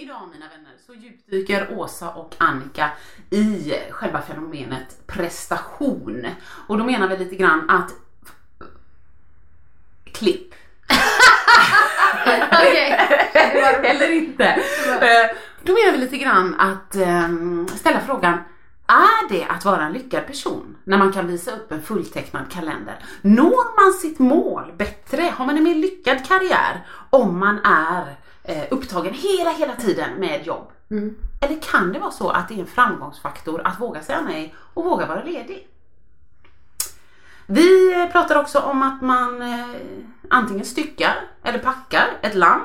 Idag mina vänner så djupdyker Åsa och Annika i själva fenomenet prestation. Och då menar vi lite grann att klipp. Eller inte. Eh, Då menar vi lite grann att ehm, ställa frågan är det att vara en lyckad person när man kan visa upp en fulltecknad kalender? Når man sitt mål bättre? Har man en mer lyckad karriär om man är upptagen hela, hela tiden med jobb? Eller kan det vara så att det är en framgångsfaktor att våga säga nej och våga vara ledig? Vi eh, pratar också om att man eh, antingen styckar eller packar ett lamm.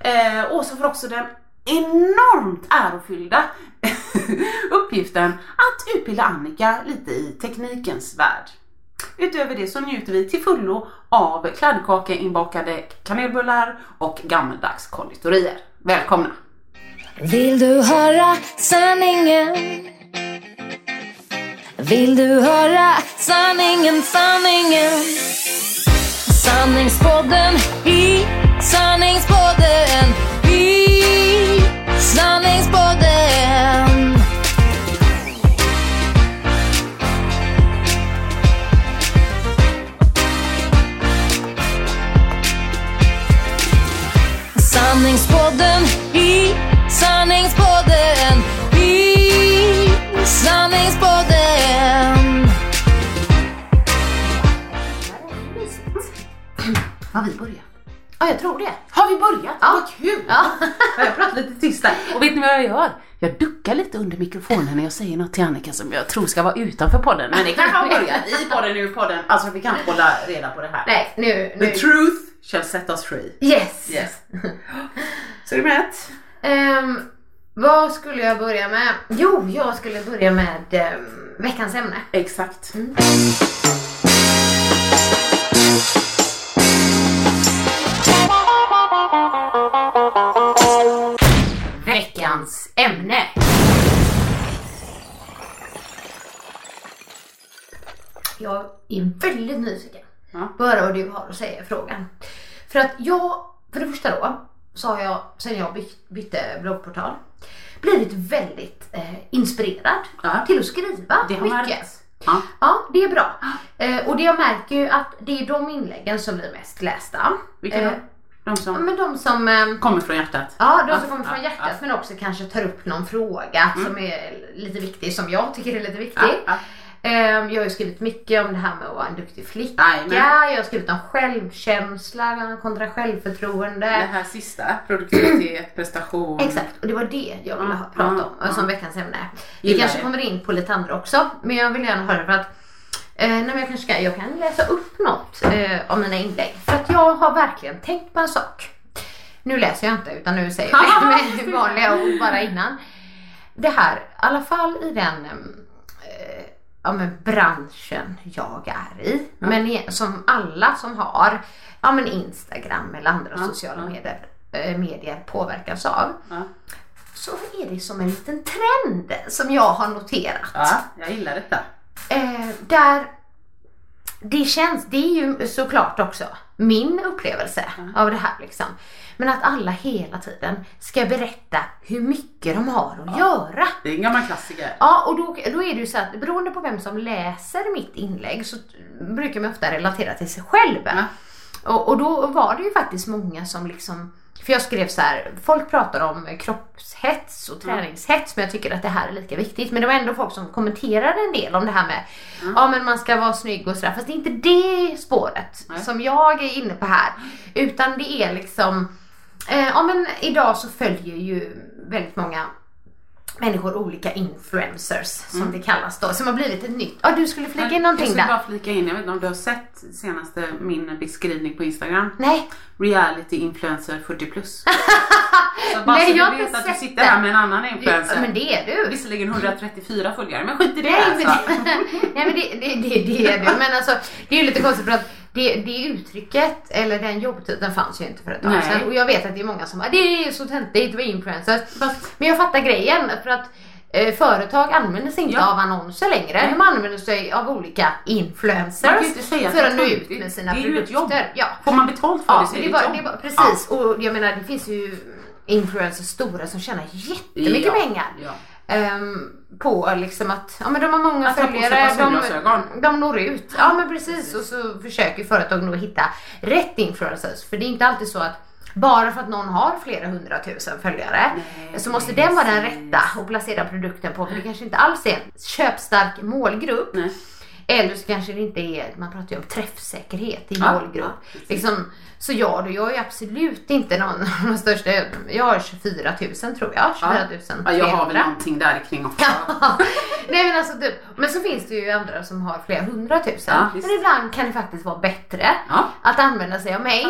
Eh, Åsa får också den enormt ärofyllda uppgiften att utbilda Annika lite i teknikens värld. Utöver det så njuter vi till fullo av kladdkaka inbakade kanelbullar och gammeldags konditorier. Välkomna! Vill du höra sanningen? Vill du höra sanningen, sanningen? Sanningspodden i sanningspodden i sanningspodden. Sanningspodden i sanningspodden i sanningspodden. Har vi börjat? Ja, jag tror det. Har vi börjat? Ja. Vad kul! Ja. jag pratar lite tyst där. Och vet ni vad jag gör? Jag duckar lite under mikrofonen när jag säger något till Annika som jag tror ska vara utanför podden. Men det kanske har börjat i podden, ur podden. Alltså vi kan inte hålla reda på det här. Nej, nu... nu. The truth shall set us free. Yes. Yes. Så är du med? Ehm, vad skulle jag börja med? Jo, jag skulle börja med ehm, veckans ämne. Exakt. Veckans ämne. Jag är väldigt nyfiken Ja. på höra vad du har att säga i frågan. För att jag, för det första då, så har jag sen jag byt, bytte bloggportal blivit väldigt eh, inspirerad Ja. till att skriva Det har mycket. märkts. Ja. Ja, det är bra. Eh, och det jag märker ju att det är de inläggen som blir mest lästa. Vilka Eh? De Ja, som men de som, eh, kommer från hjärtat. ja, de Ja, som kommer ja, från hjärtat ja. men också kanske tar upp någon fråga som är lite viktig, som jag tycker är lite viktig. Ja, ja. Eh, Jag har ju skrivit mycket om det här med att vara en duktig flicka. Jajamän. Jag har skrivit om självkänsla kontra självförtroende. Det här sista, produktivitet, prestation. Exakt, och det var det jag ville ha- prata om ja. som veckans ämne. Vi Gillar kanske det. kommer in på lite andra också, men jag vill gärna höra för att eh, nej, jag, kanske ska, jag kan läsa upp något eh, av mina inlägg. För att jag har verkligen tänkt på en sak. Nu läser jag inte utan nu säger jag det med vanliga ord bara innan. Det här, i alla fall i den eh, ja, men branschen jag är i. Men i, som alla som har ja, men Instagram eller andra Ja, sociala ja. medier, eh, medier påverkas av. Ja. Så är det som en liten trend som jag har noterat. ja, jag gillar detta. Eh, där det känns, det är ju såklart också min upplevelse av det här liksom. Men att alla hela tiden ska berätta hur mycket de har att göra. Det är en gammal klassiker. Ja, och då, då är det ju så att beroende på vem som läser mitt inlägg så brukar man ofta relatera till sig själv. Ja. Och, och då var det ju faktiskt många som liksom för jag skrev så här, folk pratar om kroppshets och träningshets men jag tycker att det här är lika viktigt. Men det var ändå folk som kommenterade en del om det här med, ja men man ska vara snygg och sådär. Fast det är inte det spåret Nej. som jag är inne på här. Utan det är liksom, eh, ja men idag så följer ju väldigt många människor olika influencers som det kallas då. Som har blivit ett nytt, ja du skulle flika in Jag någonting skulle där. bara flika in, jag vet inte om du har sett senaste min beskrivning på Instagram? Nej, Reality influencer 40 plus. Så bara Nej, så jag du vet att du sitter det. här med en annan ja, influencer. men det är du. Visserligen 134 följare, men skit i det Nej men, alltså. nej, men det, det, det, det är det. Men alltså, det är ju lite konstigt för att det, det uttrycket, eller den jobbtiteln fanns ju inte för ett tag sedan. Och jag vet att det är många som bara, det är så töntigt vara influencers. Men jag fattar grejen för att eh, företag använder sig inte Ja. av annonser längre. Nej. De använder sig av olika Man kan influencers inte säga att för det att nå ut med sina Det är ju produkter. ett jobb. Ja. Får man betalt för Ja, det så är det det bara, ett det jobb. bara, precis. Och jag menar det finns ju influencers stora som tjänar jättemycket Ja, pengar. ja. Ehm, på liksom att ja, men de har många Att följare, de, de når ut. Ja men precis och så försöker företagen då hitta rätt influencers. För det är inte alltid så att bara för att någon har flera hundratusen följare Nej, så måste den vara den precis. rätta att placera produkten på. För det kanske inte alls är en köpstark målgrupp. Nej. Eller så kanske det inte är, man pratar ju om träffsäkerhet i Ja, målgrupp. ja, liksom, så ja, då, jag är absolut inte någon av de största, jag har 24 000 tror jag. 24 000 Ja, jag har väl någonting där kring också. Nej men alltså typ, men så finns det ju andra som har flera hundratusen. Ja, men ibland kan det faktiskt vara bättre att använda sig av mig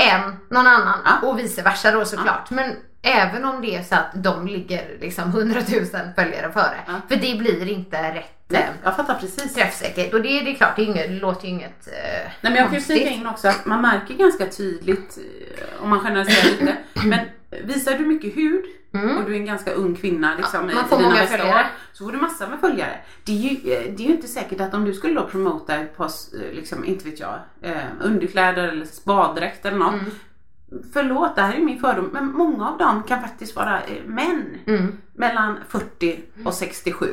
än någon annan. Och vice versa då såklart. Men även om det är så att de ligger liksom 100 000 följare före. För det blir inte rätt Nej, jag fattar precis. träffsäkert. Och det, det är klart, det, är inget, det låter ju inget eh, Nej, men jag kan ju flika in också att man märker ganska tydligt, eh, om man generaliserar lite, men visar du mycket hud och du är en ganska ung kvinna liksom, Mm. Ja, man får i dina bästa år, så får du massor med följare. Det är, ju, eh, det är ju inte säkert att om du skulle då promota ett par, eh, liksom, inte vet jag, eh, underkläder eller baddräkt eller något. Mm. Förlåt, det här är min fördom, men många av dem kan faktiskt vara eh, män Mm. mellan 40 och 67.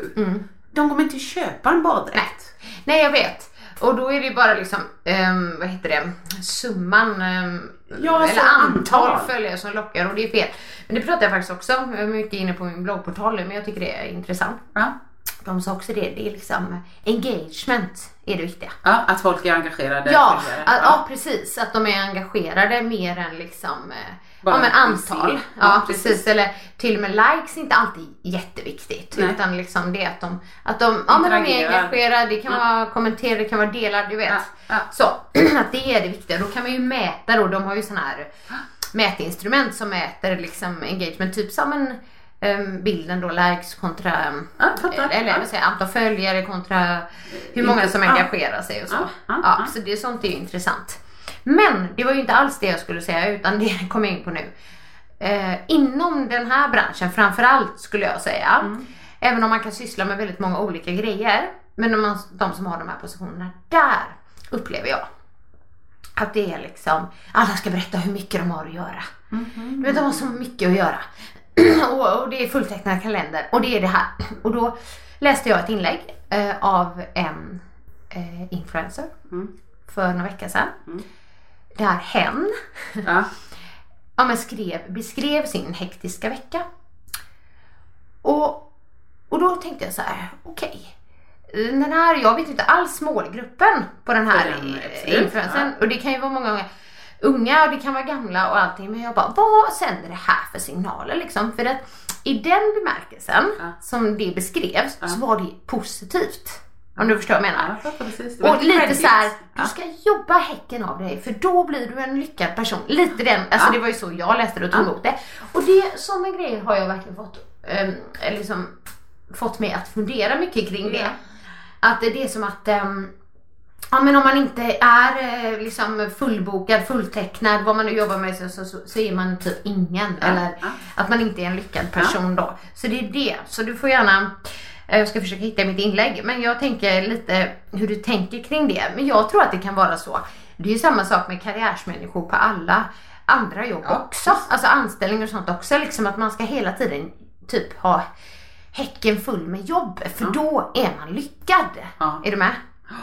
De kommer inte köpa en baddräkt. Nej jag vet. Och då är det ju bara liksom, ehm, vad heter det, summan ehm, Ja, alltså eller antal, antal. följare som lockar och det är fel. Men det pratar jag faktiskt också om, jag är mycket inne på min bloggportal nu, men jag tycker det är intressant. Ja. De sa också det, det är liksom engagement är det viktiga. Ja, att folk är engagerade. Ja, att, ja precis, att de är engagerade mer än liksom eh, Bara ja, men antal. Ja, Ja, precis. precis. Eller till och med likes är inte alltid jätteviktigt. Nej. Utan liksom det att de, att de, ja, men de är engagerade, det kan vara kommentera, det kan vara delar, du vet. Ja, ja. Så, att det är det viktiga. Då kan man ju mäta då, de har ju sådana här mätinstrument som mäter liksom engagement, typ som en ehm, bilden då, likes kontra, Ja, fattar. eller Ja. jag, antal följare kontra hur många som Ja. engagerar sig och så. Ja, ja, Ja, ja. så det, sånt är ju intressant. Men det var ju inte alls det jag skulle säga utan det kommer jag in på nu. Eh, inom den här branschen framförallt skulle jag säga. Mm. Även om man kan syssla med väldigt många olika grejer. Men man, de som har de här positionerna, där upplever jag att det är liksom, alla ska berätta hur mycket de har att göra. Du vet, de har så mycket att göra. och, och det är fulltecknad kalender och det är det här. Och då läste jag ett inlägg eh, av en eh, influencer för några veckor sedan. Där hen Ja. ja, men skrev, beskrev sin hektiska vecka. Och, och då tänkte jag så här, okej. Den här, jag vet inte alls målgruppen på den här den, influensen. Och det kan ju vara många unga och det kan vara gamla och allting. Men jag bara, vad sänder det här för signaler liksom? För att i den bemärkelsen Ja. som det beskrevs så var det positivt. Om du förstår vad jag menar. Ja, precis. Och lite credit. så här, Ja. du ska jobba häcken av dig för då blir du en lyckad person. Lite den, alltså Ja. det var ju så jag läste det och tog Ja. emot det. Och det, sådana grejer har jag verkligen fått, um, liksom, fått mig att fundera mycket kring det. Att det är som att ehm, Ja men om man inte är eh, liksom fullbokad, fulltecknad, vad man nu jobbar med så, så, så, är man typ ingen. Eller ja. att man inte är en lyckad person då. Så det är det. Så du får gärna, jag ska försöka hitta mitt inlägg, men jag tänker lite hur du tänker kring det. Men jag tror att det kan vara så. Det är ju samma sak med karriärsmänniskor på alla andra jobb Ja, också. Alltså anställningar och sånt också. Liksom att man ska hela tiden typ ha häcken full med jobb. För då är man lyckad. Ja. Är du med?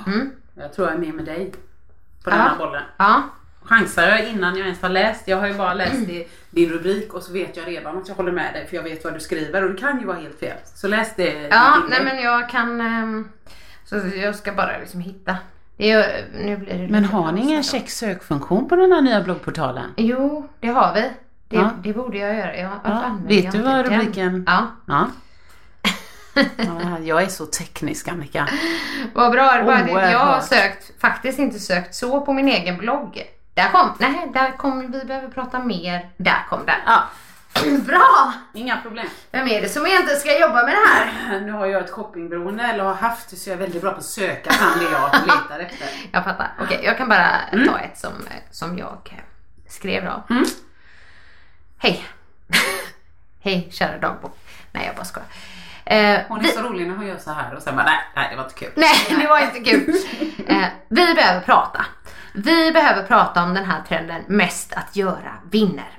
Mm. Jag tror jag är med med dig på Ja. den här bollen. Ja. Chansar jag innan jag ens har läst. Jag har ju bara läst i din rubrik och så vet jag redan att jag håller med dig för jag vet vad du skriver och det kan ju vara helt fel. Så läs det. Ja, nej men jag kan... ehm, Så jag ska bara liksom hitta. Det är, nu blir det Men har ni ingen check sökfunktion på den här nya bloggportalen? Jo, det har vi. Det, Ja. det borde jag göra. Jag, Ja, vet jag du vad rubriken- Ja. Ja. ja. Jag är så teknisk Annika. Vad bra. Det det. Jag har sökt, faktiskt inte sökt så på min egen blogg. Där kom, nej, där kom, vi behöver prata mer. Där kom den. Ja, Bra! inga problem. Vem är det som egentligen ska jobba med det här? Nu har jag ett shoppingberoende eller har haft det så jag är väldigt bra på att söka fram det jag letar efter. Jag fattar. Okej, jag kan bara ta ett som, som jag skrev då. Mm. Hej. Hej kära dagbok. Nej jag bara skojar. Eh, Hon är vi- så rolig när hon gör så här och sen bara nej, nej det var inte kul. Nej, det var inte kul. Eh, vi behöver prata. Vi behöver prata om den här trenden mest att göra vinner.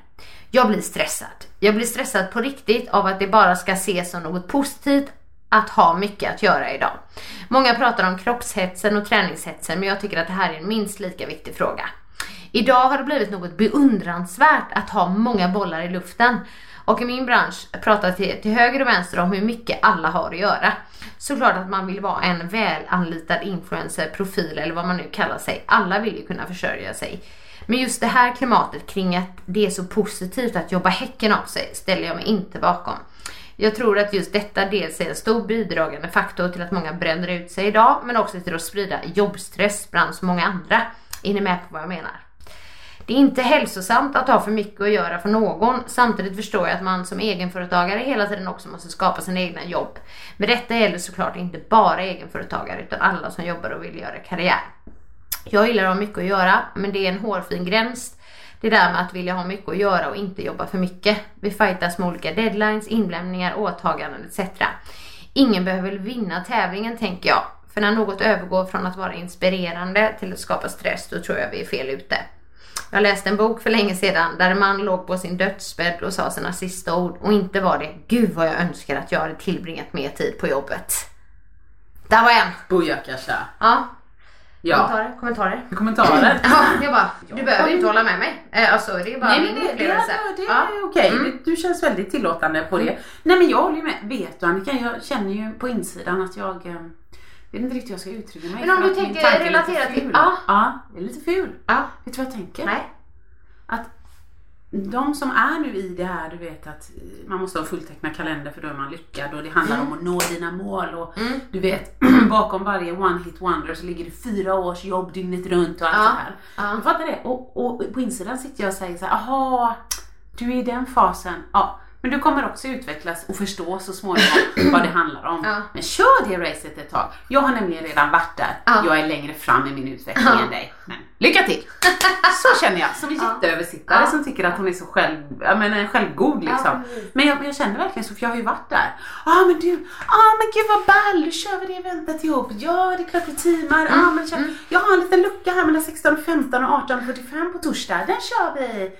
Jag blir stressad. Jag blir stressad på riktigt av att det bara ska ses som något positivt att ha mycket att göra idag. Många pratar om kroppshetsen och träningshetsen men jag tycker att det här är en minst lika viktig fråga. Idag har det blivit något beundransvärt att ha många bollar i luften. Och i min bransch pratar till, till höger och vänster om hur mycket alla har att göra. Såklart att man vill vara en väl anlitad influencer, profil eller vad man nu kallar sig. Alla vill ju kunna försörja sig. Men just det här klimatet kring att det är så positivt att jobba häcken av sig ställer jag mig inte bakom. Jag tror att just detta dels är en stor bidragande faktor till att många bränner ut sig idag men också till att sprida jobbstress bland så många andra. Är ni med på vad jag menar? Det är inte hälsosamt att ha för mycket att göra för någon. Samtidigt förstår jag att man som egenföretagare hela tiden också måste skapa sina egna jobb. Men detta gäller såklart inte bara egenföretagare utan alla som jobbar och vill göra karriär. Jag gillar att ha mycket att göra, men det är en hårfin gräns. Det där med att vilja ha mycket att göra och inte jobba för mycket. Vi fightas med olika deadlines, inlämningar, åtaganden etc. Ingen behöver väl vinna tävlingen tänker jag. För när något övergår från att vara inspirerande till att skapa stress, då tror jag vi är fel ute. Jag läste en bok för länge sedan där en man låg på sin dödsbädd och sa sina sista ord och inte var det Gud vad jag önskar att jag hade tillbringat mer tid på jobbet. Där var en! Bojakasha. Ja, Ja. kommentarer? Kommentarer? Kommentarer. Ja, jag bara, du behöver inte hålla med mig. Eh, Alltså det är bara Nej min det, det, upplevelse. är, det är Ja. okej. Mm. Det- Du känns väldigt tillåtande på det. Nej men jag håller ju med. Vet du Annika, jag känner ju på insidan att jag eh, vet inte riktigt hur jag ska uttrycka mig. Men om du tänker relatera till- ja. Ja, det är lite ful. Ja. Vet du vad jag tänker? Nej. Att de som är nu i det här, du vet att man måste ha fulltecknad kalender för då är man lyckad och det handlar om att nå dina mål och Mm. du vet bakom varje one hit wonder så ligger det fyra års jobb dygnet runt och allt Ja. det här. Ja. Jag fattar det. Och, och på insidan sitter jag och säger så här, aha, du är i den fasen. Ja. Men du kommer också utvecklas och förstå så småningom vad det handlar om. Ja. Men kör det racet ett tag. Jag har nämligen redan varit där. Ja. Jag är längre fram i min utveckling Ja. än dig. Men lycka till! Så känner jag, som jätteöversittare Ja. som tycker att hon är så själv, jag menar, självgod liksom. Ja, men, jag, jag känner verkligen så, för jag har ju varit där. Ja ah, men du, ah men gud vad ball, då kör vi det eventet ihop. Ja det är klart vi teamar. Mm. Ah, men kör, Jag har en liten lucka här mellan 16.15 och 18.45 på torsdag, den kör vi.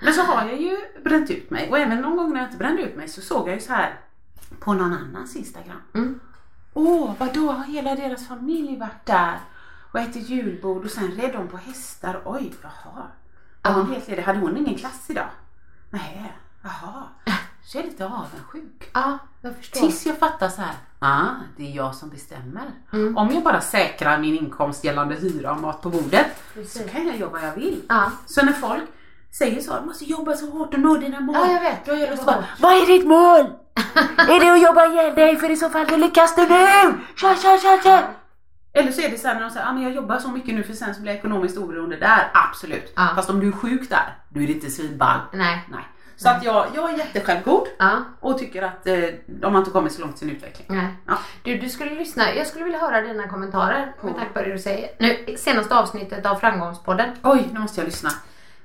men så har jag ju bränt ut mig och även någon gång när jag inte brände ut mig så såg jag ju så här på någon annans Instagram. Mm. Åh, vadå, har hela deras familj varit där och ätit julbord och sen red de på hästar. Oj, jaha. Var hon helt ledig? Hade hon ingen klass idag? Nej, jaha. Så jag är lite avundsjuk. Ja, jag förstår. Tills jag fattar så här, ah, det är jag som bestämmer. Mm. Om jag bara säkrar min inkomst gällande hyra och mat på bordet så Precis. kan jag jobba jag vill. Ja. Så när folk säger så, du måste jobba så hårt och nå dina mål. Ja, jag vet. Då är jag Det så bara, vad är ditt mål? är det att jobba ihjäl dig för i så fall då lyckas du nu! Kör, kör, kör, kör! Eller så är det så här när de säger, ah, men jag jobbar så mycket nu för sen så blir jag ekonomiskt oberoende där. Absolut. Ja. Fast om du är sjuk där, då är det inte svinball. Nej. Nej. Så att jag, jag är jättesjälvgod Ja. och tycker att eh, de har inte kommit så långt i sin utveckling. Nej. Ja. Du, du skulle lyssna. Jag skulle vilja höra dina kommentarer med tanke på det du säger. Nu, senaste avsnittet av Framgångspodden. Oj, nu måste jag lyssna.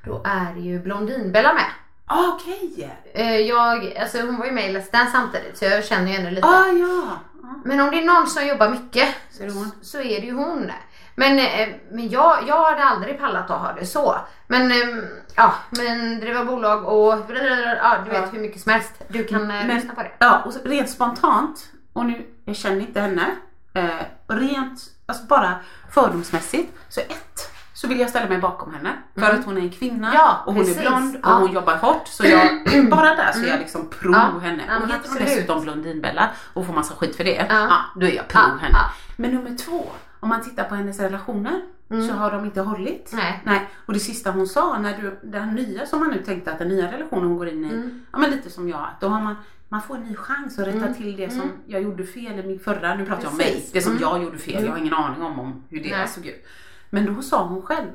Då är ju Blondinbella med. Ah, Okej. Eh, Jag, alltså hon var ju med i Let's Dance samtidigt så jag känner ju henne lite. Ah, ja. Ah. Men om det är någon som jobbar mycket Så är det hon. så är det ju hon. Men, eh, men jag, jag hade aldrig pallat att ha det så. Men ehm, ja, men driva bolag och ja, du vet Ja. hur mycket som helst. Du kan eh, Men- lyssna på det. Ja, och rent spontant, och nu, jag känner inte henne, eh, rent, alltså bara fördomsmässigt, så ett, så vill jag ställa mig bakom henne. För att hon är en kvinna Mm. Ja, och hon precis. är blond och Ja. Mm. hon jobbar hårt. Så jag, bara där så är jag liksom pro Ja, henne. ja, och heter hon dessutom Blondinbella och får massa skit för det, Ja. då är jag pro henne. Men nummer två, om man tittar på hennes relationer så har de inte hållit. Mm. Nej. Nej. Och det sista hon sa, när du, den nya som man nu tänkte att den nya relationen hon går in i, Mm. ja men lite som jag, då har man man får en ny chans att rätta till det som jag gjorde fel i min förra, nu pratar jag om mig, Mm. Precis. det som Mm. jag gjorde fel, jag har ingen aning om, om hur det Nej. såg ut. Men då sa hon själv,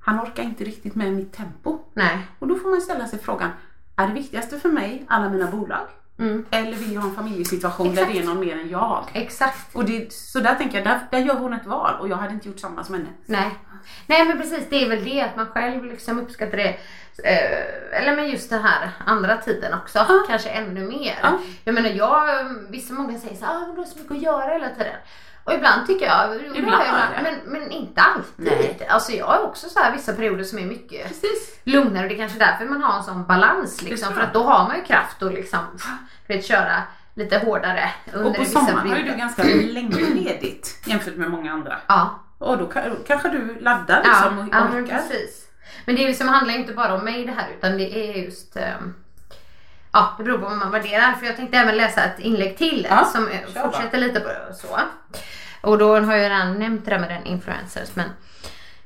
han orkar inte riktigt med mitt tempo. Nej. Och då får man ställa sig frågan, är det viktigaste för mig alla mina bolag? Mm. Eller vill jag ha en familjesituation Exakt. där det är någon mer än jag? Exakt. Och det, så där tänker jag, där, där gör hon ett val och jag hade inte gjort samma som henne. Nej. Nej men precis, det är väl det att man själv liksom uppskattar det. Eh, eller men just den här andra tiden också, kanske ännu mer. Ja. Jag menar jag, vissa många säger så här, ah, men du har så mycket att göra hela tiden. Och ibland tycker jag, Ibland det. men, men inte alltid. Nej. Alltså jag har också så här vissa perioder som är mycket Precis. lugnare och det är kanske är därför man har en sån balans liksom. För att då har man ju kraft att liksom, vet, köra lite hårdare under Och på sommaren har ju du ganska länge ledigt jämfört med många andra. Ja. Och då, ka- då kanske du laddar liksom och ja, men orkar. precis. Men det liksom, handlar inte bara om mig det här utan det är just ehm, Ja, det beror på vad man värderar. För jag tänkte även läsa ett inlägg till Ja, som fortsätter lite på och så. Och då har jag redan nämnt det där med den influencers. Men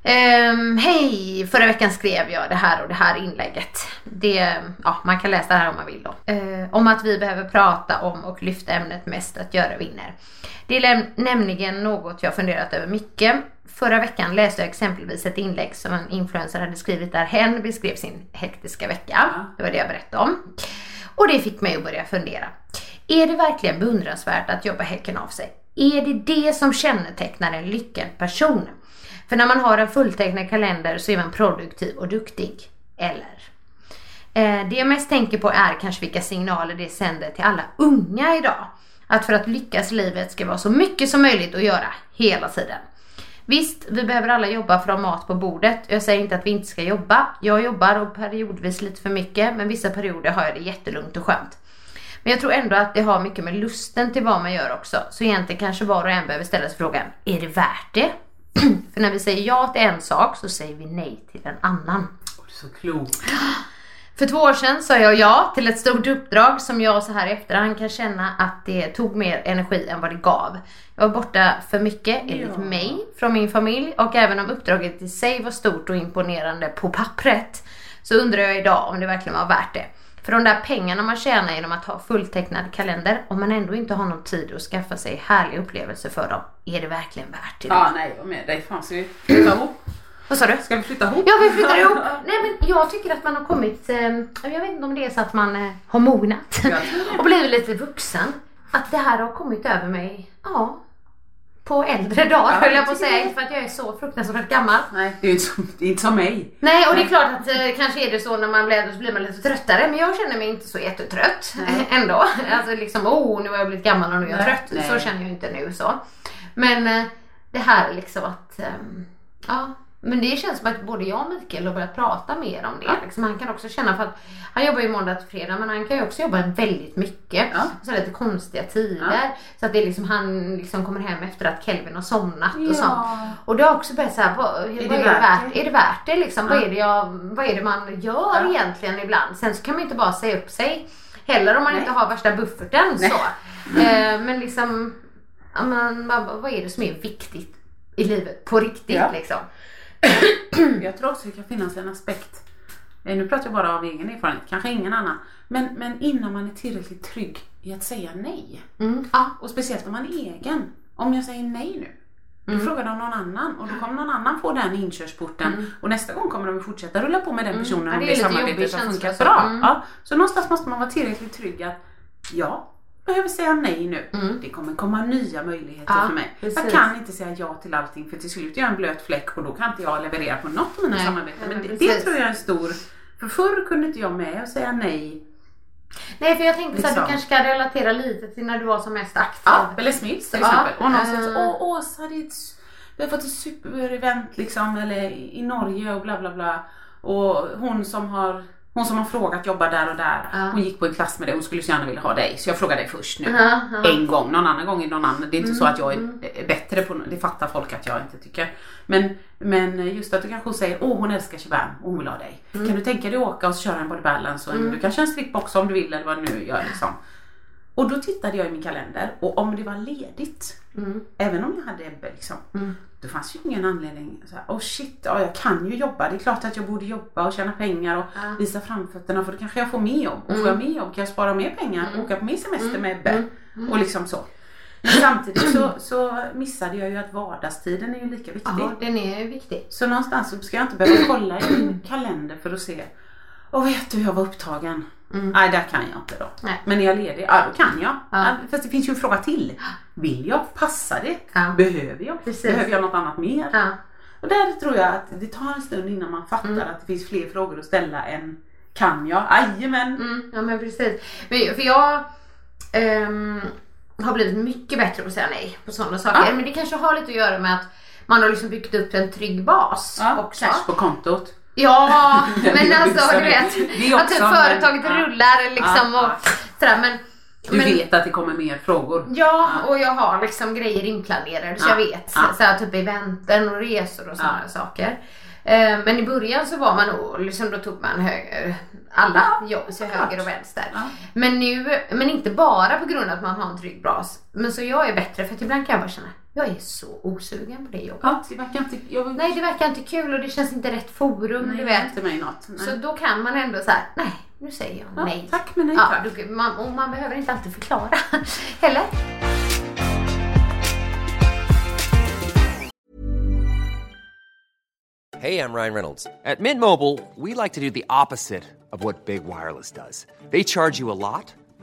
ehm, Hej! Förra veckan skrev jag det här och det här inlägget. Det, ja, man kan läsa det här om man vill då. Eh, om att vi behöver prata om och lyfta ämnet mest att göra vinner. Det är nämligen något jag funderat över mycket. Förra veckan läste jag exempelvis ett inlägg som en influencer hade skrivit där hen beskrev sin hektiska vecka. Det var det jag berättade om. Och det fick mig att börja fundera. Är det verkligen beundransvärt att jobba häcken av sig? Är det det som kännetecknar en lyckad person? För när man har en fulltecknad kalender så är man produktiv och duktig. Eller? Eh, det jag mest tänker på är kanske vilka signaler det sänder till alla unga idag. Att för att lyckas i livet ska vara så mycket som möjligt att göra hela tiden. Visst, vi behöver alla jobba för att ha mat på bordet. Jag säger inte att vi inte ska jobba. Jag jobbar och periodvis lite för mycket, men vissa perioder har jag det jättelugnt och skönt. Men jag tror ändå att det har mycket med lusten till vad man gör också. Så egentligen kanske var och en behöver ställa sig frågan, är det värt det? för när vi säger ja till en sak så säger vi nej till en annan. Så klok. För två år sedan sa jag ja till ett stort uppdrag som jag så här i efterhand kan känna att det tog mer energi än vad det gav. Jag var borta för mycket, enligt Ja. mig, från min familj och även om uppdraget i sig var stort och imponerande på pappret så undrar jag idag om det verkligen var värt det. För de där pengarna man tjänar genom att ha fulltecknad kalender, om man ändå inte har någon tid att skaffa sig härliga upplevelser för dem, är det verkligen värt det? Ja, nej, jag med dig. Fan, ska vi flytta ihop? Vad sa du? Ska vi flytta ihop? Ja, vi flyttar ihop. Nej, men jag tycker att man har kommit, eh, jag vet inte om det är så att man eh, har mognat och blivit lite vuxen. Att det här har kommit över mig, ja, på äldre dagar Ja, höll jag på att säga. Inte för att jag är så fruktansvärt gammal. Nej, det är inte som, det är inte som mig. Nej, och det är klart att eh, kanske är det så när man blir äldre så blir man lite tröttare. Men jag känner mig inte så jättetrött ändå. Alltså liksom, oh nu har jag blivit gammal och nu är jag Nej, trött. nej. Så känner jag inte nu så. Men eh, det här är liksom att, ehm, ja. Men det känns som att både jag och Mikael har börjat prata mer om det. Liksom, han kan också känna för att han jobbar ju måndag till fredag men han kan ju också jobba väldigt mycket. Ja. Så lite konstiga tider. Så att det är liksom, han liksom kommer hem efter att Kelvin har somnat och Ja. sånt. Och det har också börjat såhär, vad, vad är, det värt, är det värt det liksom? Vad, är det jag, vad är det man gör Ja. egentligen ibland? Sen så kan man ju inte bara säga upp sig heller om man Nej. inte har värsta bufferten Nej. så. Eh, men liksom, ja, men, vad, är det som är viktigt i livet på riktigt Ja. liksom? Jag tror också det kan finnas en aspekt. eh, Nu pratar jag bara av egen erfarenhet, kanske ingen annan. Men, men innan man är tillräckligt trygg i att säga nej. Mm. Ja. Och speciellt om man är egen. Om jag säger nej nu. Då Mm. frågar de någon annan och då kommer någon annan få den inkörsporten. Och nästa gång kommer de fortsätta rulla på med den personen Mm. Om det det samarbetet har funkat bra. Mm. Ja, så någonstans måste man vara tillräckligt trygg att ja, behöver säga nej nu. Det kommer komma nya möjligheter Mm. Ja, för mig. Jag precis. kan inte säga ja till allting för till slut är jag en blöt fläck och då kan inte jag leverera på något av mina Nej, samarbeten. Men det, det tror jag är en stor... För förr kunde inte jag med och säga nej. Nej för jag tänkte så att du Liksom. kanske kan relatera lite till när du var som mest aktiv. Ja, Belle Smiths till Ja, exempel. Och någon eh. åh Åsa, det är ett, s- vi har fått ett superevent liksom, eller i Norge och bla bla bla. Och hon som har Hon som har frågat jobbar där och där. Ja. Hon gick på en klass med dig, hon skulle så gärna vilja ha dig. Så jag frågar dig först nu. Ja, ja. En gång, någon annan gång är någon annan. Det är inte så att jag är Mm. är bättre på det fattar folk att jag inte tycker. Men, men just att du kanske säger åh hon älskar shabam och hon vill ha dig. Mm. Kan du tänka dig att åka och köra en body balance och en, du kan köra en strip också om du vill eller vad du nu gör liksom. Och då tittade jag i min kalender och om det var ledigt, Mm. även om jag hade Ebbe liksom, då fanns ju ingen anledning så här, oh shit, ja, jag kan ju jobba. Det är klart att jag borde jobba och tjäna pengar och visa framfötterna för då kanske jag får mer jobb. Och får jag mer jobb kan jag spara mer pengar och åka på mer semester med Ebbe. Och liksom så. Men samtidigt så, så missade jag ju att vardagstiden är ju lika viktig. Ja, den är viktig. Så någonstans så ska jag inte behöva kolla i min kalender för att se. Och vet du, jag var upptagen. Nej, där kan jag inte då. Nej. Men är jag ledig? Ja, då kan jag. Ja. Fast det finns ju en fråga till. Vill jag? Passar det? Ja. Behöver jag? Precis. Behöver jag något annat mer? Ja. Och där tror jag att det tar en stund innan man fattar Mm. att det finns fler frågor att ställa än kan jag? Jajamän. Mm, ja men precis. Men, för jag ehm, har blivit mycket bättre på att säga nej på sådana saker. Ja. Men det kanske har lite att göra med att man har liksom byggt upp en trygg bas Ja, också. cash på kontot. Ja, men alltså du vet. Att typ företaget ja. rullar liksom Ja, och sådär. Men, Du men, vet att det kommer mer frågor. Ja, och jag har liksom grejer inplanerade så Ja, jag vet. ja. Så här, typ eventen och resor och sådana saker. Eh, Men i början så var man nog, liksom då tog man höger, alla jobb, så höger och vänster. Ja. Men nu, men inte bara på grund av att man har en trygg bas. Men så jag är bättre för att ibland kan jag bara känna, jag är så osugen på det jobbet. Ja, det verkar inte... Jag, Nej det verkar inte kul och det känns inte rätt forum, nej, du vet. inte mig något. Nej. Så då kan man ändå säga, nej nu säger jag Ja, nej. tack, men nej ja, tack. då, man, och man behöver inte alltid förklara heller. Hey, I'm Ryan Reynolds. At Mint Mobile, we like to do the opposite of what Big Wireless does. They charge you a lot,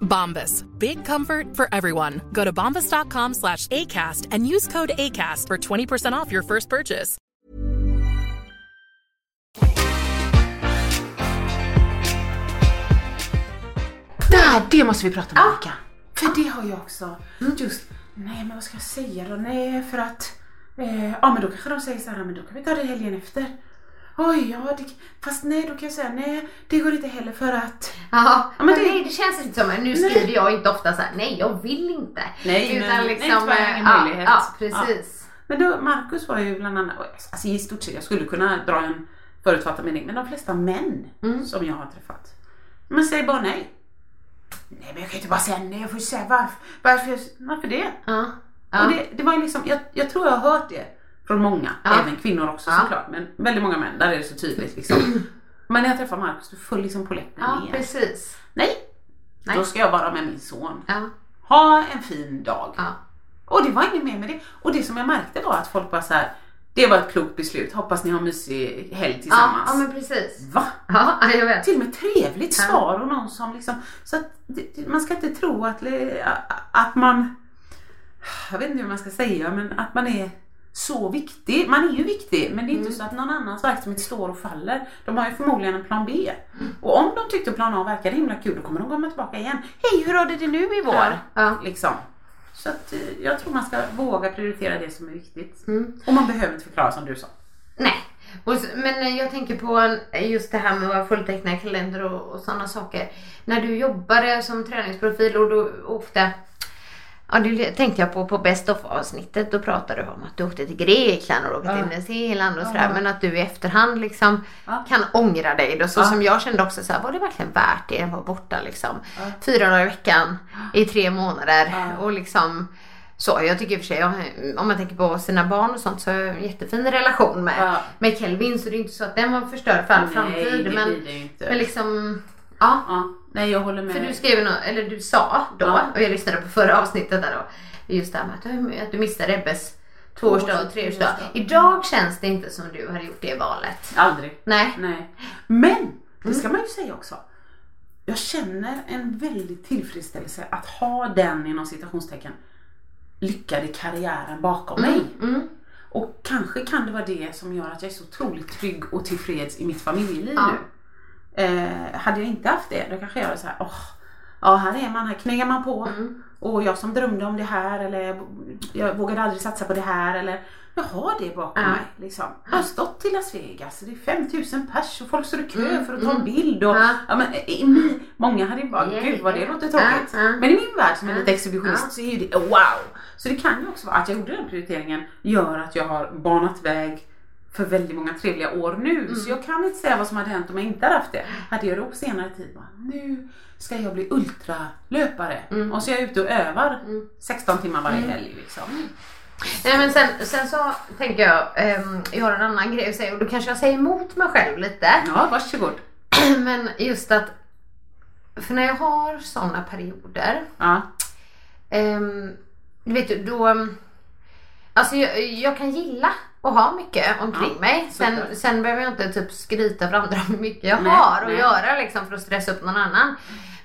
Bombas. Big comfort for everyone. Go to bombas.com slash ACAST and use code ACAST for 20% off your first purchase. Där, det måste vi prata om Annika. För det har jag också. Just, nej men vad ska jag säga då? Nej för att, eh, ja men då kanske de säger så här, men då kan vi ta det helgen efter. Oj, ja, det, fast nej då kan jag säga nej, det går inte heller för att. Ja, men det- nej det känns inte som, nu skriver jag inte ofta så här, nej jag vill inte. Nej, Utan men- liksom, nej, ingen ja, möjlighet. Ja, precis. Men då, Marcus var ju bland annat, alltså i stort sett, jag skulle kunna dra en förutfattad mening, men de flesta män som jag har träffat, men säger bara nej. Nej men jag kan inte bara säga nej, jag får ju säga varför. Varför, varför det? Ja. Och Ja. det, det var ju liksom, jag, jag tror jag har hört det från många, Ja. även kvinnor också Ja. såklart, men väldigt många män, där är det så tydligt liksom. Men när jag träffar Marcus, då föll liksom polletten ja, ner. precis. Nej, Nej. då ska jag vara med min son. Ja. Ha en fin dag. Ja. Och det var inget mer med det. Och det som jag märkte var att folk var så här. Det var ett klokt beslut. Hoppas ni har mysig helg Ja, tillsammans. ja, men precis. Va? Ja, ja, jag vet. Till och med trevligt Ja. svar och någon som liksom. Så att man ska inte tro att, att man. Jag vet inte hur man ska säga men att man är så viktig. Man är ju viktig men det är inte Mm. så att någon annans verksamhet står och faller. De har ju förmodligen en plan B. Och om de tyckte plan A verkade himla kul då kommer de komma tillbaka igen. Hej hur har du det nu i vår? Ja, ja. Liksom. Så att eh, jag tror man ska våga prioritera det som är viktigt. Mm. Och man behöver inte förklara som du sa. Nej, men eh, jag tänker på en- just det här med att vara fulltecknad kalender och, och sådana saker. När du jobbade som träningsprofil och då ofta Ja, det tänkte jag på på Best of avsnittet. Då pratade du om att du åkte till Grekland och åkte till Nya Zeeland och sådär. Ja. Men att du i efterhand liksom Ja. kan ångra dig. Då, så Ja. som jag kände också så här, var det verkligen värt det att vara borta liksom? Fyra dagar i veckan i tre månader och liksom så. Jag tycker i och för sig, jag- om man tänker på sina barn och sånt så har jag en jättefin relation med, Ja. med Kelvin. Så det är inte så att den var förstörd för all Nej, framtid. det men, det men liksom, ja. Nej jag håller med. För du skrev något, eller du sa då, Ja. och jag lyssnade på förra avsnittet där då, just det här med att du, att missade Ebbes tvåårsdag och treårsdag. Idag känns det inte som du har gjort det valet. Aldrig. Nej. Nej. Men, det ska man ju säga också. Jag känner en väldig tillfredsställelse att ha den inom citationstecken lyckade karriären bakom mig. Mm. Och kanske kan det vara det som gör att jag är så otroligt trygg och tillfreds i mitt familjeliv Ja. nu. Eh, hade jag inte haft det, då kanske jag var så här, åh, ja här är man, här knegar man på. Mm. Och jag som drömde om det här eller jag vågade aldrig satsa på det här eller jag har det bakom Ja. mig. Liksom. Jag har stått i Las Vegas, det är 5000 pers och folk står i kö Mm, för att ta en mm. bild. Och, Ja. ja, men, i många hade ju bara, gud vad det låter tråkigt. Men i min värld som är lite exhibitionist så är det wow. Så det kan ju också vara att jag gjorde den prioriteringen gör att jag har banat väg för väldigt många trevliga år nu. Mm. Så jag kan inte säga vad som hade hänt om jag inte hade haft det. Hade jag det på senare tid, bara, nu ska jag bli ultralöpare. Mm. Och så är jag ute och övar 16 timmar varje helg. Liksom. Nej men sen, sen så tänker jag, ehm, jag har en annan grej att säga och då kanske jag säger emot mig själv lite. Ja, varsågod. Men just att, för när jag har sådana perioder Ja. Du vet du, då... um, Alltså jag, jag kan gilla att ha mycket omkring Ja, mig. Sen, sen behöver jag inte typ skryta för andra hur mycket jag Nej, har att nej. göra liksom, för att stressa upp någon annan.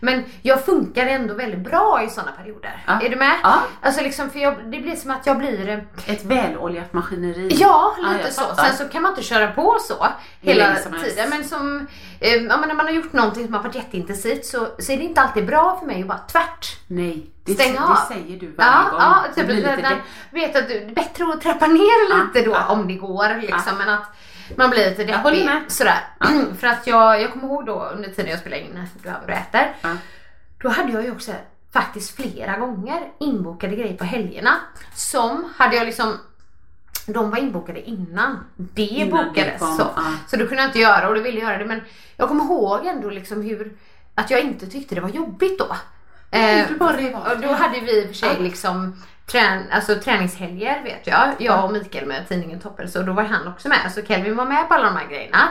Men jag funkar ändå väldigt bra i sådana perioder. Ja. Är du med? Ja. Alltså liksom, för jag, det blir som att jag blir... eh, Ett väloljat maskineri. Ja, Ja, lite jag så. fattar. Sen så kan man inte köra på så hela tiden. Men som, eh, ja, när man har gjort någonting som har varit jätteintensivt så, så är det inte alltid bra för mig att bara tvärt Nej, det, Stänga det säger du varje Ja, gång. ja Det typ blir lite vet att du, det är bättre att trappa ner Ja, lite då ja. om det går liksom. Ja. Men att man blir lite Jag håller deppig med. sådär. För att jag, jag kommer ihåg då under tiden jag spelade in Du här vad du äter. Ja. Då hade jag ju också faktiskt flera gånger inbokade grejer på helgerna. Som hade jag liksom de var inbokade innan det Innan det bokades. kom, så. ja. så då kunde jag inte göra och då ville jag göra det. Men jag kommer ihåg ändå liksom hur att jag inte tyckte det var jobbigt då. Nej, Eh, bara rev av och det. då hade vi i och för sig Ja. liksom trän, alltså träningshelger vet jag. Jag och Mikael med tidningen Toppelse och då var han också med. Så Kelvin var med på alla de här grejerna.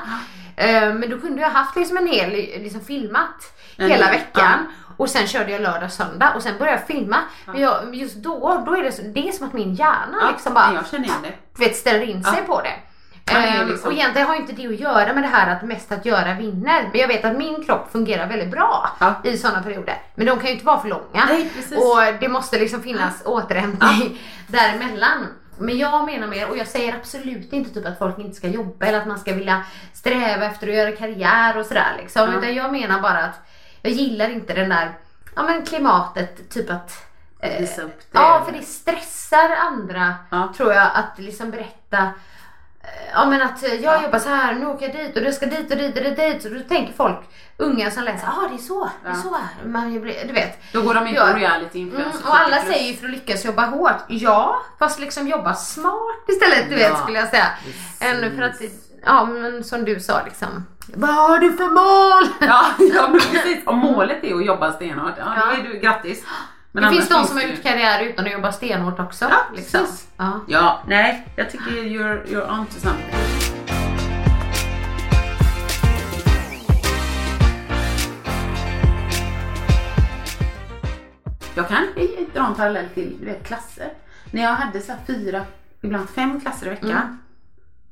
Eh, Men då kunde jag haft liksom en hel, liksom filmat En hela hel- veckan. Och sen körde jag lördag, söndag och sen började jag filma. Men jag, just då, då är det, så, det är som att min hjärna Ja, liksom bara Jag känner igen det. vet, ställer in sig Ja. på det. Ehm, liksom- Och egentligen har inte det att göra med det här att mest att göra vinner. Men jag vet att min kropp fungerar väldigt bra Ja. i sådana perioder. Men de kan ju inte vara för långa. Nej, och det måste liksom finnas återhämtning däremellan. Men jag menar mer, och jag säger absolut inte typ att folk inte ska jobba eller att man ska vilja sträva efter att göra karriär och sådär liksom. Ja. Utan jag menar bara att jag gillar inte den där, ja men klimatet, typ att eh. Ja, för det stressar andra Ja. tror jag att liksom berätta Ja men att eh, jag jobbar så här, nu åker jag dit och du ska dit och dit och dit, dit. Så då tänker folk, unga som läser, ja ah, det är så, det är Ja. så. Man du vet. Då går de in på Ja. reality Mm, influencers. och alla 70 plus. säger ju för att lyckas jobba hårt. Ja, fast liksom jobba smart istället du vet Ja, skulle jag säga. precis. Än för att, ja men som du sa liksom. Vad har du för mål? Ja, ja precis. Om målet är att jobba stenhårt, ja, Ja. då är du grattis. Men det finns de som har gjort ju- karriär utan att jobba stenhårt också. Ja, liksom. precis. Ja. Ja, nej, jag tycker you're, you're on to something. Jag kan dra en parallell till du vet, klasser. När jag hade så här fyra, ibland fem klasser i veckan. Mm.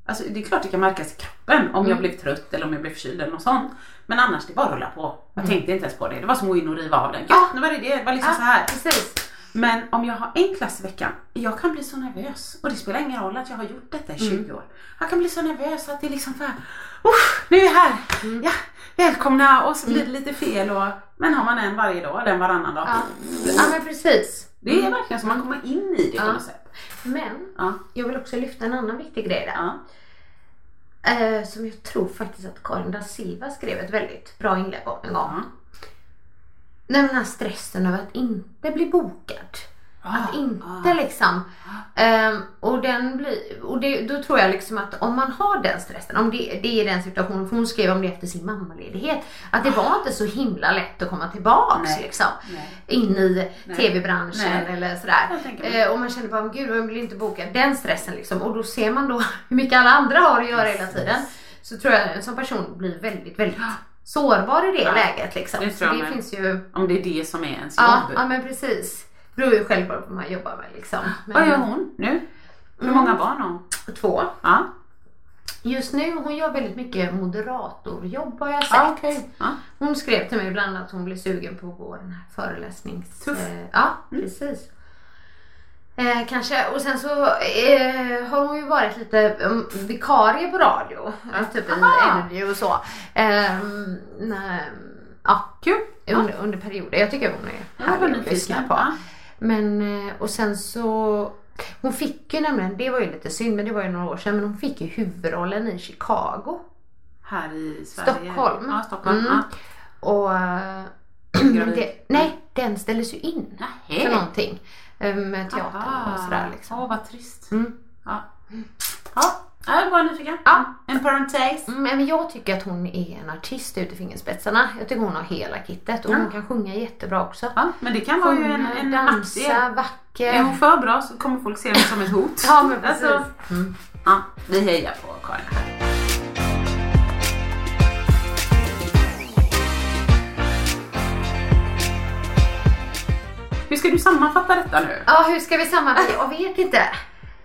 Alltså det är klart det kan märkas i kroppen om jag blev trött eller om jag blev förkyld eller något sånt. Men annars det är bara att rulla på. Jag tänkte inte ens på det. Det var som att gå in och riva av den. Mm. Ja. nu var det det. Det var liksom Ja, så här. Precis. Men om jag har en klass i veckan, jag kan bli så nervös. Och det spelar ingen roll att jag har gjort detta i 20 år. Jag kan bli så nervös att det är liksom för Usch, nu är jag här! Ja, välkomna! Och så blir det lite fel. Och, men har man en varje dag eller en varannan dag. Ja. ja men precis. Det är verkligen som man kommer in i det på något sätt. Men Ja. jag vill också lyfta en annan viktig grej där. Ja. Eh, som jag tror faktiskt att Karin da Silva skrev ett väldigt bra inlägg om en gång. Men Den här stressen över att inte bli bokad. Att inte liksom. ehm, och den blir, och det, då tror jag liksom att om man har den stressen, om det, det är den situationen, för hon skrev om det efter sin mammaledighet, att det var inte så himla lätt att komma tillbaks Nej. liksom. Nej. In i tv-branschen eller sådär. Eh, och man känner bara, gud jag vill inte boka den stressen liksom. Och då ser man då hur mycket alla andra har att göra hela tiden. Så tror jag en sån person blir väldigt, väldigt sårbar i det Ja. läget liksom. Det Så det finns ju Om det är det som är ens Ja, jobb. ja men precis. Beror ju själv på vad man jobbar med liksom. Men, Vad gör hon nu? Hur många barn har hon? Två. Ja. Just nu, hon gör väldigt mycket moderatorjobb har jag sett. Ja, okej. Ja. Hon skrev till mig ibland att hon blir sugen på att gå den här föreläsnings... Tuff. Eh, ja, precis. Eh, kanske, och sen så eh, har hon ju varit lite um, vikarie på radio. Typ i Aha. Energy och så. Eh, när, ja, Kul. under, under perioder. Jag tycker hon är härlig att lyssna på. Men eh, och sen så hon fick ju nämligen, det var ju lite synd men det var ju några år sedan, men hon fick ju huvudrollen i Chicago. Här i Sverige. Stockholm. Ja, Stockholm. Mm. Ja. Och det, nej, den ställdes ju in Nähä. för någonting. eh, Med teatern Aha. och sådär liksom. Åh, vad trist. Mm. Ja. Ja, jag är bara nyfiken. Ja. En parentes. Mm, Men jag tycker att hon är en artist ut i fingerspetsarna. Jag tycker hon har hela kittet och Ja. hon kan sjunga jättebra också. Ja, men det kan vara ju en, en dansa, nackdel. vacker. Är hon för bra så kommer folk se henne som ett hot. Ja men precis. Alltså, Mm. ja, vi hejar på Karin här. Hur ska du sammanfatta detta nu? Ja, hur ska vi sammanfatta? Jag vet inte.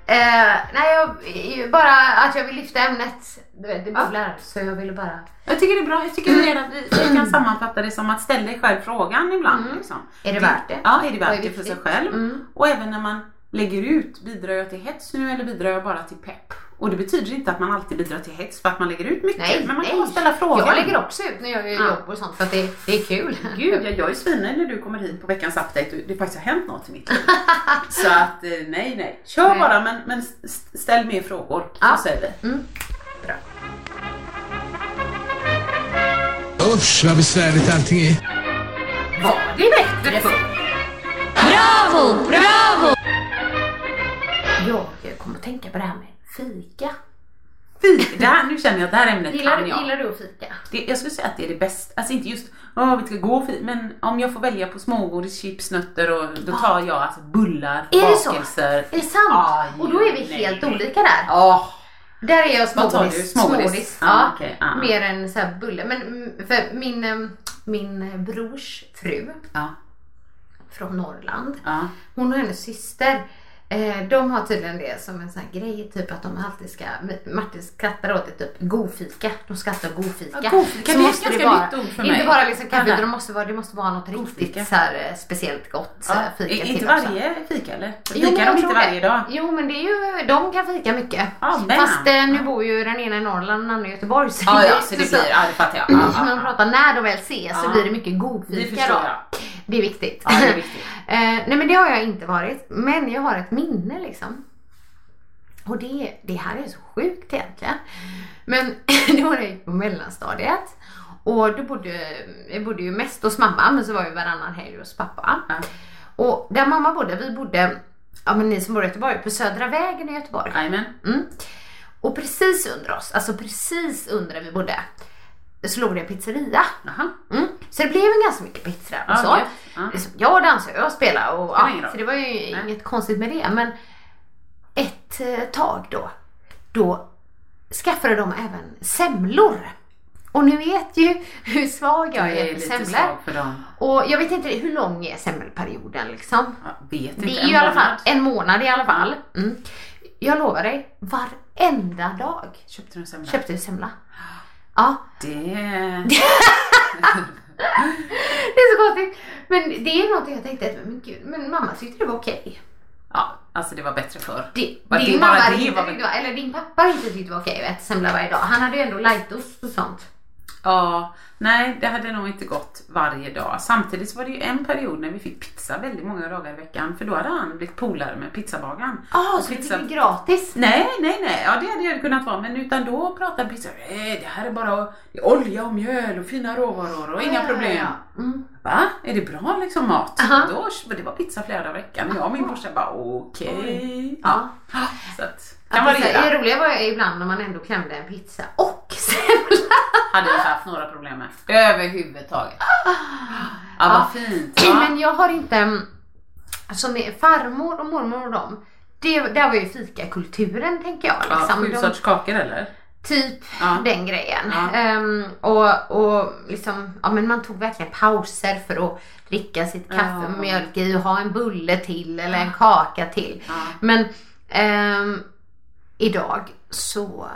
Eh, nej, jag, bara att jag vill lyfta ämnet. Du vet, det bubblar. Så jag ville bara... Jag tycker det är bra. Jag tycker redan att vi, vi kan sammanfatta det som att ställa dig själv frågan ibland. Liksom. Är det värt det? Ja, är det värt det för sig själv? Mm. Och även när man lägger ut, bidrar jag till hets nu eller bidrar jag bara till pepp? Och det betyder inte att man alltid bidrar till hets för att man lägger ut mycket. Nej, men man kan nej. ställa frågan. Jag lägger också ut när jag gör Ja. jobb och sånt för att det, det är kul. Gud, jag, jag är svinnöjd när du kommer hit på veckans update och det faktiskt har hänt något i mitt liv. Så att eh, nej, nej. Kör Nej. bara men, men st- ställ mer frågor. Så Ja. säger vi. Mm. Bra. Usch vad besvärligt allting är. Var det bättre förr? Bravo, bravo! Jag kommer att tänka på det här med fika. Fika, det här, nu känner jag att det här ämnet Gillar, kan jag. gillar du att fika? Det, jag skulle säga att det är det bästa. Alltså inte just åh vi ska gå och fika. Men om jag får välja på smågodis, chips, nötter och då tar jag alltså bullar, Är det så? bakelser. Är det sant? Aj, och då är vi nej. helt olika där. Åh, Där är jag Vad tar smågodis. du? Smågodis? Ja, Ja, okej, ja. Mer än så här bulle. Men mm, för min, eh, min brors fru ja, från Norrland. Hon och hennes syster. Eh, de har tydligen det som en sån här grej, typ att de alltid ska, Martin skrattar åt det, typ godfika. De skrattar åt godfika. Ja, godfika, Så det är måste ett ganska vara, nytt ord för Inte mig. bara liksom kaffe utan det måste vara, det måste vara något Godfika. riktigt så här, eh, speciellt gott ja. fika Inte till också. varje fika eller? Fikar men de inte varje det. dag? Jo men det är ju, de kan fika mycket. Ja, men. Fast eh, nu bor ju den ena i Norrland och den andra i Göteborg. Så Ja, det ja, inte så det blir, ja det fattar jag. Ja, Men ja, man ja. pratar när de väl ses så blir det mycket Det godfika förstår då. jag. Det är viktigt. Ja, det är viktigt. eh, nej men det har jag inte varit. Men jag har ett minne liksom. Och det, det här är så sjukt egentligen. Men det var när jag gick på mellanstadiet. Och då bodde, jag bodde ju mest hos mamma men så var jag varannan helg hos pappa. Ja. Och där mamma bodde, vi bodde, ja men ni som bor i Göteborg, på Södra vägen i Göteborg. Mm. Och precis under oss, alltså precis under där vi bodde, så låg det en pizzeria. Mm. Så det blev ju ganska mycket pizza och så. Ja. Liksom, Jag dansade och jag spelade och ja, så det var ju inget konstigt med det. Men ett eh, tag då, då skaffade de även semlor. Och ni vet ju hur svag jag är är semlor. Och jag vet inte hur lång är semmelperioden liksom. Ja, vet inte. Det är en ju i alla fall en månad i alla fall. Mm. Jag lovar dig, varenda dag Köpte du en semla? köpte vi semla. Ja, Det... det är så konstigt. Men det är någonting jag tänkte, men gud, men mamma tyckte det var okej. Ja, alltså det var bättre förr. Det, Var det din bara mamma det inte var- tyckte, det var- eller din pappa inte tyckte det var okej att äta semla varje dag. Han hade ju ändå lightost och sånt. Ja, nej det hade nog inte gått varje dag. Samtidigt så var det ju en period när vi fick pizza väldigt många dagar i veckan. För då hade han blivit polare med pizzabagaren. Och så pizza- det blir gratis? Nej, nej, nej. Ja, det hade det kunnat vara. Men utan då pratade pizza. Nej, det här är bara det är olja och mjöl och fina råvaror och inga problem. Mm. Va? Är det bra liksom mat? Aha. Då, det var pizza flera dagar i veckan. Och jag och min brorsa bara okej. Ja. Så att, kan det, variera. det roliga var ibland när man ändå klämde en pizza och semla. Hade jag haft några problem med. Överhuvudtaget. Ja, vad fint. Ja. Men jag har inte, mm, alltså farmor och mormor och dem, det, där var ju fikakulturen tänker jag. Ja, Liksom. sju De- sorts kakor eller? Typ Ja. den grejen. Ja. Ehm, och, och liksom, ja men man tog verkligen pauser för att dricka sitt kaffe Ja. med mjölk i och ha en bulle till eller en kaka till. Ja. Men ehm, idag så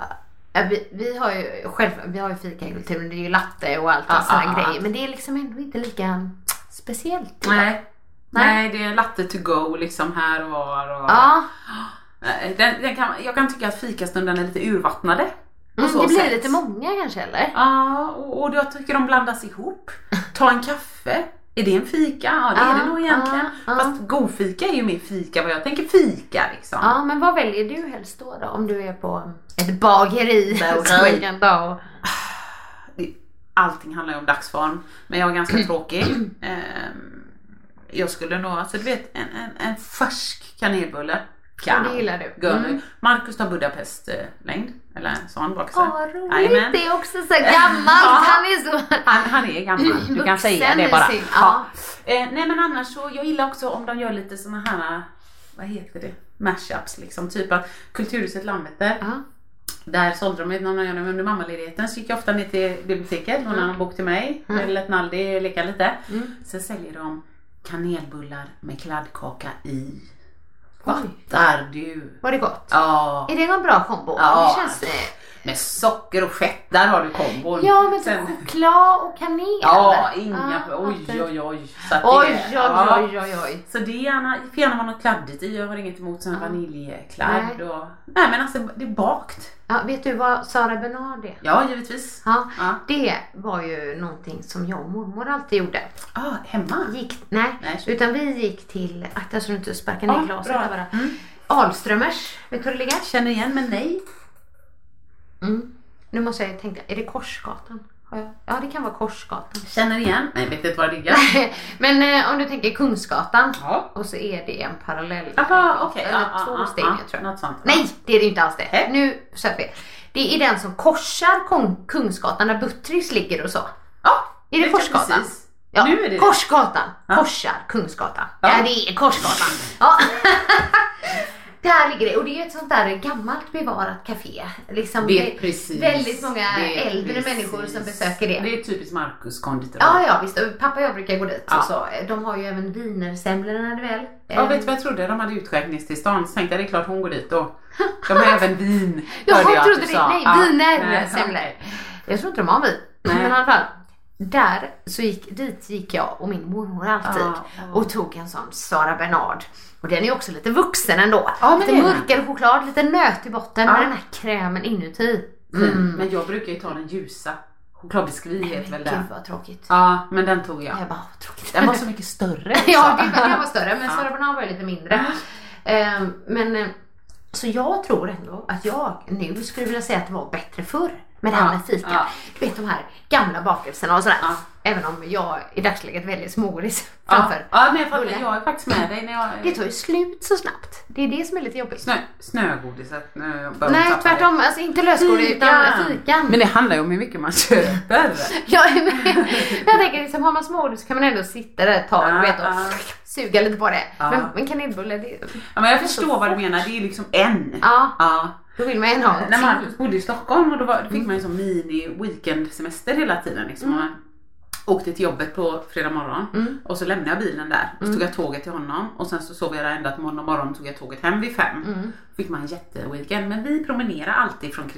vi, vi har ju själv, vi har ju fikakulturen, det är ju latte och allt och sådana ja. grejer. Men det är liksom ändå inte lika speciellt. idag. Nej. Nej, det är latte to go liksom här och var. Och... Nej, Den, den kan, jag kan tycka att fikastunderna är lite urvattnade. mm, det blir sätt. lite många kanske eller? Ja, och, och jag tycker de blandas ihop. Ta en kaffe. Är det en fika? Ja, det är Ja, det nog egentligen. ja, ja. Fast godfika är ju mer fika vad jag tänker fika liksom. Ja, men vad väljer du helst då, då om du är på ett bageri? En dag. Det- Allting handlar ju om dagsform. Men jag är ganska tråkig. Ehm, jag skulle nog, alltså du vet en, en, en färsk kanelbulle. Ja, det gillar du. Mm. Marcus tar Budapest-längd. Eller en sån bakelse. Åh, vad roligt. Det är också så gammalt. Ja. Han är så... Han, han är gammal, du kan säga det bara. sin- Ja. Eh, nej men annars så, jag gillar också om de gör lite såna här, vad heter det, mashups liksom. Typ att Kulturhuset Landvetter, Ja. där sålde de när jag under mammaledigheten så gick jag ofta ner till biblioteket, lånade en bok till mig, mm. lät Naldi leka lite. Mm. Sen säljer de kanelbullar med kladdkaka i. Fattar du? Var det gott? Ja. Är det någon bra kombo? Ja. Det känns... Med socker och fett, där har du kombon. Ja, men Sen- choklad och kanel. Ja, inga, Ja, oj oj oj. Så det, oj, ja. oj, oj, oj. Så det är gärna, får gärna vara något kladdigt i. Jag har inget emot sån här vaniljkladd. Nej. Och, nej men alltså det är bakt. Ja, vet du vad Sara Bernard är? Ja givetvis. Ja, Ja. det var ju någonting som jag och mormor alltid gjorde. Ah, hemma? Gick, nej, Nej, utan vi gick till, akta så du inte sparkar ner Ja, glaset bara. Mm. Alströmers, vet du hur det ligger? Känner igen men nej. Mm. Nu måste jag tänka, är det Korsgatan? Ja, det kan vara Korsgatan. Känner igen. Nej vet inte var det ligger. Men eh, om du tänker Kungsgatan Ja. och så är det en parallell. Aha, okej. Eller Ja, två ja, steg ner, tror jag. Sånt. Nej, det är det inte alls det. Nej. Nu söp vi. Det är den som korsar Kung- Kungsgatan där Buttricks ligger och så. Ja. Är det Korsgatan? precis. Ja, Nu är det det. Korsgatan. Ja. Korsar Kungsgatan. Ja. Ja. det är Korsgatan. Ja. Där ligger det och det är ett sånt där gammalt bevarat café. Liksom Vet det är precis. väldigt många äldre precis. människor som besöker det. Det är typiskt Marcus konditori. Ja, ja visst. Och Pappa och jag brukar gå dit. Ja. Och så. De har ju även wienersemlorna väl. Ja, vet du vad jag trodde? De hade utskänkningstillstånd. Så tänkte jag det är klart hon går dit då. De har även vin. Jag att trodde det. Nej, Ja. viner Nej, semlor. okej. Jag tror inte de har vin. Men i alla fall. Där så gick, dit gick jag och min mormor alltid Ja, ja. och tog en sån Sara Bernard. Och den är också lite vuxen ändå. Men lite mörkare choklad, lite nöt i botten med den här krämen inuti. Mm. Men jag brukar ju ta den ljusa. Chokladbiskvi heter väl Gud den. vad tråkigt. Ja, men den tog jag. Jag bara, tråkigt. Den var så mycket större. ja, den var större men Sara Bernard var ju lite mindre. Ehm, men eh, så jag tror ändå att jag nu skulle vilja säga att det var bättre förr med det här med fika. ja. Du vet de här gamla bakelserna och sådär. Ja. Även om jag i dagsläget väljer smågodis Ja, framför. ja men jag, fattar, jag är faktiskt med dig när jag... Det tar ju slut så snabbt. Det är det som är lite jobbigt. Snö, snögodiset. Nej tvärtom, alltså inte lösgodis utan fikan. Men det handlar ju om hur mycket man köper. Ja, men, jag tänker liksom har man smågodis kan man ändå sitta där ett tag Ja, och, vet, och ja. suga lite på det. Men, men kanelbulle det Ja, men jag förstår vad du menar. Det är liksom en. Ja. Då vill man gärna ha en När. Marcus bodde i Stockholm och då, var, då fick man ju som mini weekendsemester hela tiden. Liksom. Mm. Man åkte till jobbet på fredag morgon och så lämnade jag bilen där. Och så Mm. tog jag tåget till honom och sen så sov jag där ända till måndag morgon tog jag tåget hem vid fem. Mm. Fick man en jätteweekend. Men vi promenerade alltid från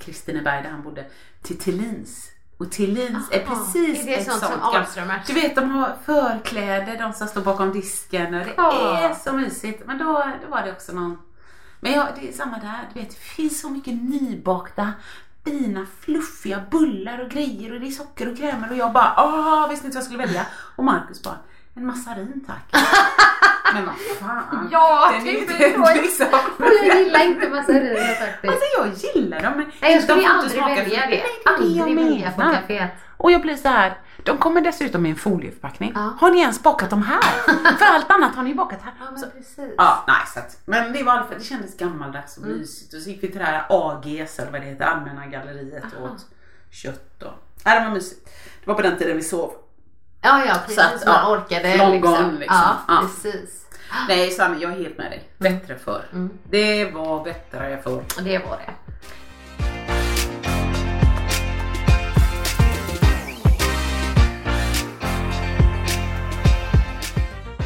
Kristineberg, där, han bodde till Tillins. Och Tillins är precis är det ett sånt sånt. som Ahlströmers? Du vet de har förkläder, de som står bakom disken och det Ja. är så mysigt. Men då, då var det också någon men ja, det är samma där. Du vet, det finns så mycket nybakta fina fluffiga bullar och grejer och det är socker och krämer och jag bara åh, visste inte vad jag skulle välja. Och Marcus bara, en massarin tack. Men vad fan. Ja, den det inte så. liksom. Jag gillar inte massariner faktiskt. Alltså jag gillar dem men Nej, jag de skulle inte aldrig välja det. Nej, det är det jag Aldrig välja på menar. kaféet. Och jag blir så här. De kommer dessutom i en folieförpackning. Har ni ens bakat dem här? För allt annat har ni bakat här. Ja, men precis. Ja, nej, så att, men det var för det kändes gammaldags och mysigt. Och så gick vi till det här AGs eller vad det heter, Allmänna galleriet och åt kött och... Nej, det var mysigt. Det var på den tiden vi sov. Ja, ja precis. Så att, man ja, orkade long liksom. gone, liksom. Ja, Ja. precis. Nej Sanne, jag är helt med dig. Bättre förr. Det var bättre förr. Det var det.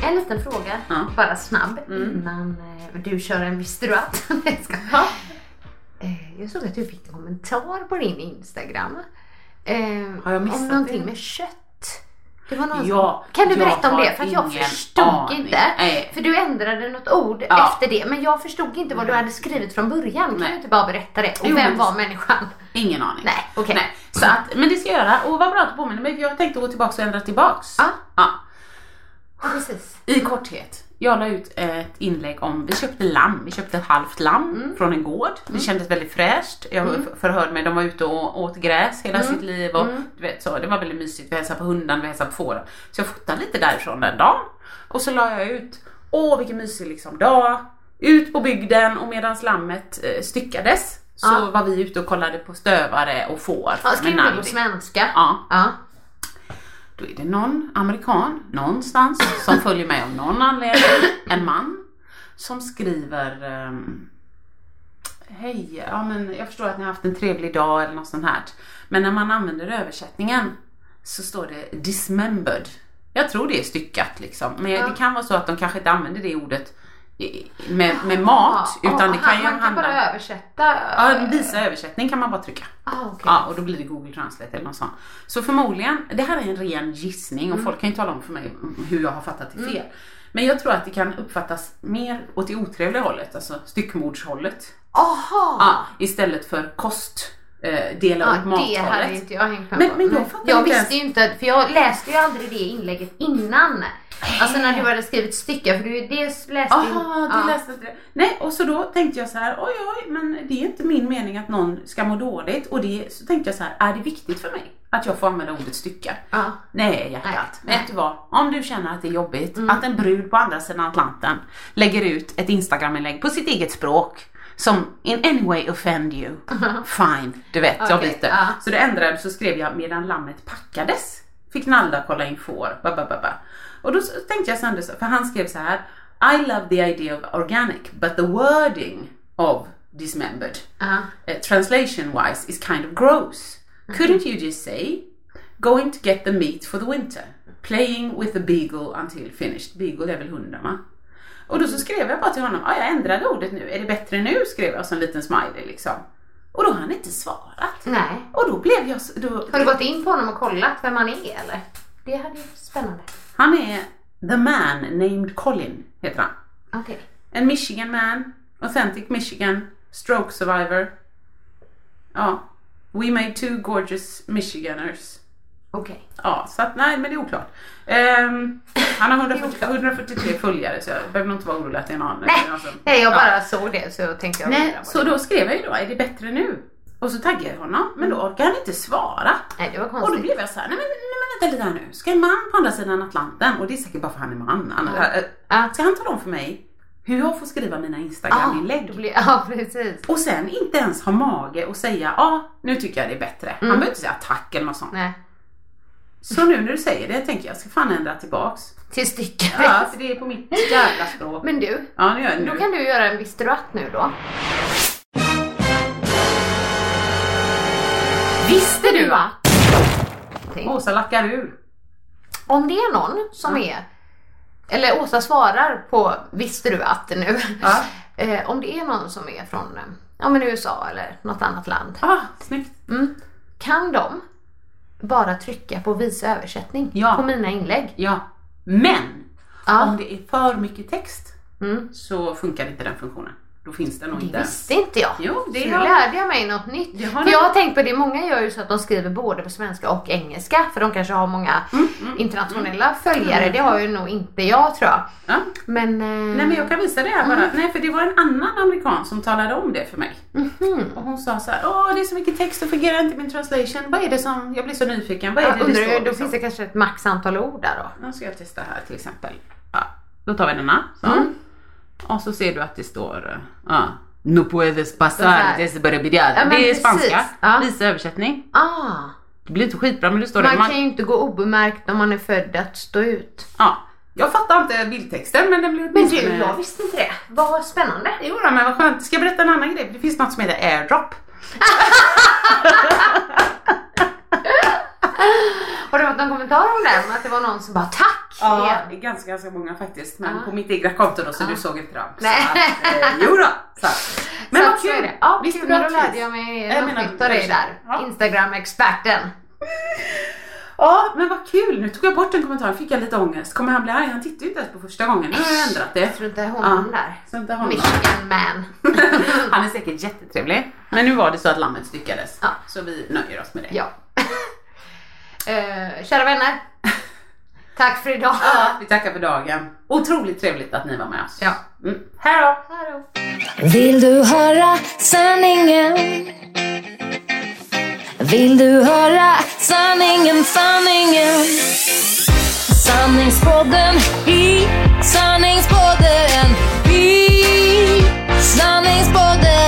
En liten fråga, bara snabb, innan eh, du kör en jag skojar. Eh, Jag såg att du fick en kommentar på din Instagram. Eh, Har jag missat om någonting det? med kött. Det var någon Ja, som... Kan du berätta om det? För att jag förstod aning. inte. Nej. För du ändrade något ord Ja. efter det. Men jag förstod inte vad du hade skrivit från början. Kan Nej. du inte bara berätta det? Och Jo, vem var människan? Ingen aning. Nej, okej. Nej. Så att, men det ska jag göra. Och vad bra att du påminner mig. för Jag tänkte gå tillbaka och ändra tillbaks. Ja. Ja, precis. I korthet. Jag la ut ett inlägg om, vi köpte lamm, vi köpte ett halvt lamm Mm. från en gård. Det kändes väldigt fräscht. Jag förhörde mig, de var ute och åt gräs hela Mm. sitt liv och du vet så, det var väldigt mysigt. Vi hälsade på hundarna, vi hälsade på fåren. Så jag fotade lite därifrån den dagen. Och så la jag ut, åh vilken mysig liksom dag. Ut på bygden och medan lammet eh, styckades så Ja. var vi ute och kollade på stövare och får. Ja, skriv det på svenska. Ja. Ja. Då är det någon amerikan någonstans som följer med av någon anledning. En man som skriver ehm, Hej, ja men jag förstår att ni har haft en trevlig dag eller något sånt här. Men när man använder översättningen så står det dismembered. Jag tror det är styckat liksom. Men Ja. det kan vara så att de kanske inte använder det ordet med, med mat. Ja, Utan det kan ju man kan handla... bara översätta. Ja, visa översättning kan man bara trycka. Ah, okej. Ja, och då blir det Google Translate eller något sånt. Så förmodligen, det här är en ren gissning och Mm. folk kan ju tala om för mig hur jag har fattat det fel. Men jag tror att det kan uppfattas mer åt det otrevliga hållet, alltså styckmordshållet. Aha! Ja, istället för kost, eh, dela Ja, upp det mathållet. hade inte jag hängt med Men- men jag jag inte visste ju inte, för jag läste ju aldrig det inlägget innan. Alltså när du hade skrivit stycke, för du dels läste. Aha, du läste inte det. Nej, och så då tänkte jag så här, oj oj, men det är inte min mening att någon ska må dåligt. Och det, så tänkte jag så här, är det viktigt för mig att jag får använda ordet stycka? Ja. Nej hjärtat. Nej. Vet du vad? Om du känner att det är jobbigt Mm. att en brud på andra sidan Atlanten lägger ut ett Instagram-inlägg på sitt eget språk som in any way offend you. Fine, du vet, jag Okej, byter. ja. Så det ändrade så skrev jag medan lammet packades fick Nalda kolla in får. Ba, ba, ba, ba. Och då tänkte jag sen, för han skrev så här I love the idea of organic but the wording of dismembered Ja. uh, translation wise is kind of gross. Couldn't you just say going to get the meat for the winter? Playing with the beagle until finished. Beagle är väl hunden va? Och då så skrev jag bara till honom, ah, jag ändrade ordet nu, är det bättre nu? Skrev jag som en liten smiley liksom. Och då har han inte svarat. Nej. Och då blev jag så, då, Har du gått in på honom och kollat vem han är eller? Det hade ju varit spännande. Han är the man named Colin, heter han. Okej. En Michigan man, authentic Michigan, stroke survivor. Ja, we made two gorgeous Michiganers. Okej. Ja, så att nej, men det är oklart. Ehm, han har 140, 143 följare så jag behöver nog inte vara orolig att det är någon. Nej, alltså, nej jag ja. bara såg det så tänkte jag Nej, så då skrev jag ju då, är det bättre nu? Och så taggade jag honom, men då orkade han inte svara. Nej, det var Och då konstigt. blev jag så här, nej men, nej men vänta lite här nu. Ska en man på andra sidan Atlanten, och det är säkert bara för han är man, han, äh, ska han tala om för mig hur jag får skriva mina Instagram-inlägg? Blir, ja, precis. Och sen inte ens ha mage och säga, ja nu tycker jag det är bättre. Han behöver inte säga tack eller något sånt. Nej. Så nu när du säger det tänker jag, jag ska fan ändra tillbaks. Till stycket. Ja, för det är på mitt jävla språk. Men du, Ja, nu gör jag det då nu. kan du göra en visste du att nu då. Visste du att? Åsa lackar ur. Om det är någon som är, eller Åsa svarar på visste du att nu. Ja. Eh, om det är någon som är från eh, ja, men USA eller något annat land. Ah, snyggt. Mm. Kan de bara trycka på visa översättning Ja. på mina inlägg? Ja. Men Ja. om det är för mycket text Mm. så funkar inte den funktionen. Då finns det nog Det inte. visste inte jag. Jo, det så nu lärde jag mig något nytt. Det har För det. jag har tänkt på det, många gör ju så att de skriver både på svenska och engelska för de kanske har många Mm, internationella följare. Det har ju nog inte jag tror jag. Ja. Men, eh, Nej men jag kan visa det här bara. Nej för det var en annan amerikan som talade om det för mig. Och hon sa så här, åh det är så mycket text och fungerar inte min translation. Vad är det som, jag blir så nyfiken. Vad är jag det undrar, det står? då liksom? finns det kanske ett maxantal ord där då. Nu ska jag testa här till exempel. Ja, då tar vi denna. Så. Och så ser du att det står uh, ja, No puedes pasar här. desbarabiriada. Ja, det är spanska. Ja. Visa översättning. Ah, Det blir inte skitbra men det står det. man kan ju inte gå obemärkt om man är född att stå ut. ja, jag fattar inte bildtexten men den blev Men du, åtminstone- jag visste inte det. Vad spännande. Jo men vad skönt. Ska jag berätta en annan grej? Det finns något som heter airdrop. Har du fått någon kommentar om den? Att det var någon som bara tack Ja, igen. ganska, ganska många faktiskt. Men Ja. på mitt egna konto då så Ja. du såg inte dem. Nej. Att, eh, jo då. Så. Men Så vad kul. det. Ja, Visste kul. då lärde jag mig något nytt av dig där. Ja. Instagram-experten. Ja, men vad kul. Nu tog jag bort den kommentaren. Fick jag lite ångest. Kommer han bli arg? Han tittade ju inte ens på första gången. Nu har jag ändrat det. Jag tror inte honom Ja. där. Så inte honom. Michigan man. Han är säkert jättetrevlig. Men nu var det så att lammet styckades. Ja. Så vi nöjer oss med det. Ja. Kära vänner. Tack för idag. Ja, vi tackar för dagen. Otroligt trevligt att ni var med oss. Ja. Mm. Hej då! Vill du höra sanningen? Vill du höra sanningen, sanningen? Sanningspodden i sanningspodden i sanningspodden